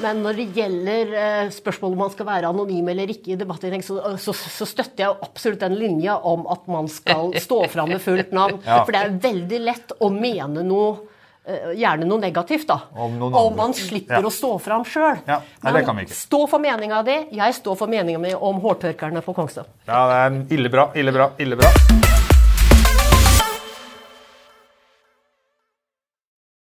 Men når det gjelder eh, spørsmålet om man skal være anonym eller ikke i debattinnlegg, så, eh, så, så, støtter jeg absolutt den linja om at man skal stå fram med fullt navn. ja. For det er veldig lett å mene noe eh, Gjerne noe negativt, da. Om, om man slipper ja. å stå fram sjøl. Ja. Men stå for meninga di. Jeg står for meninga mi om hårtørkerne på Kongstad. Ja, det er ille bra, ille bra, ille bra.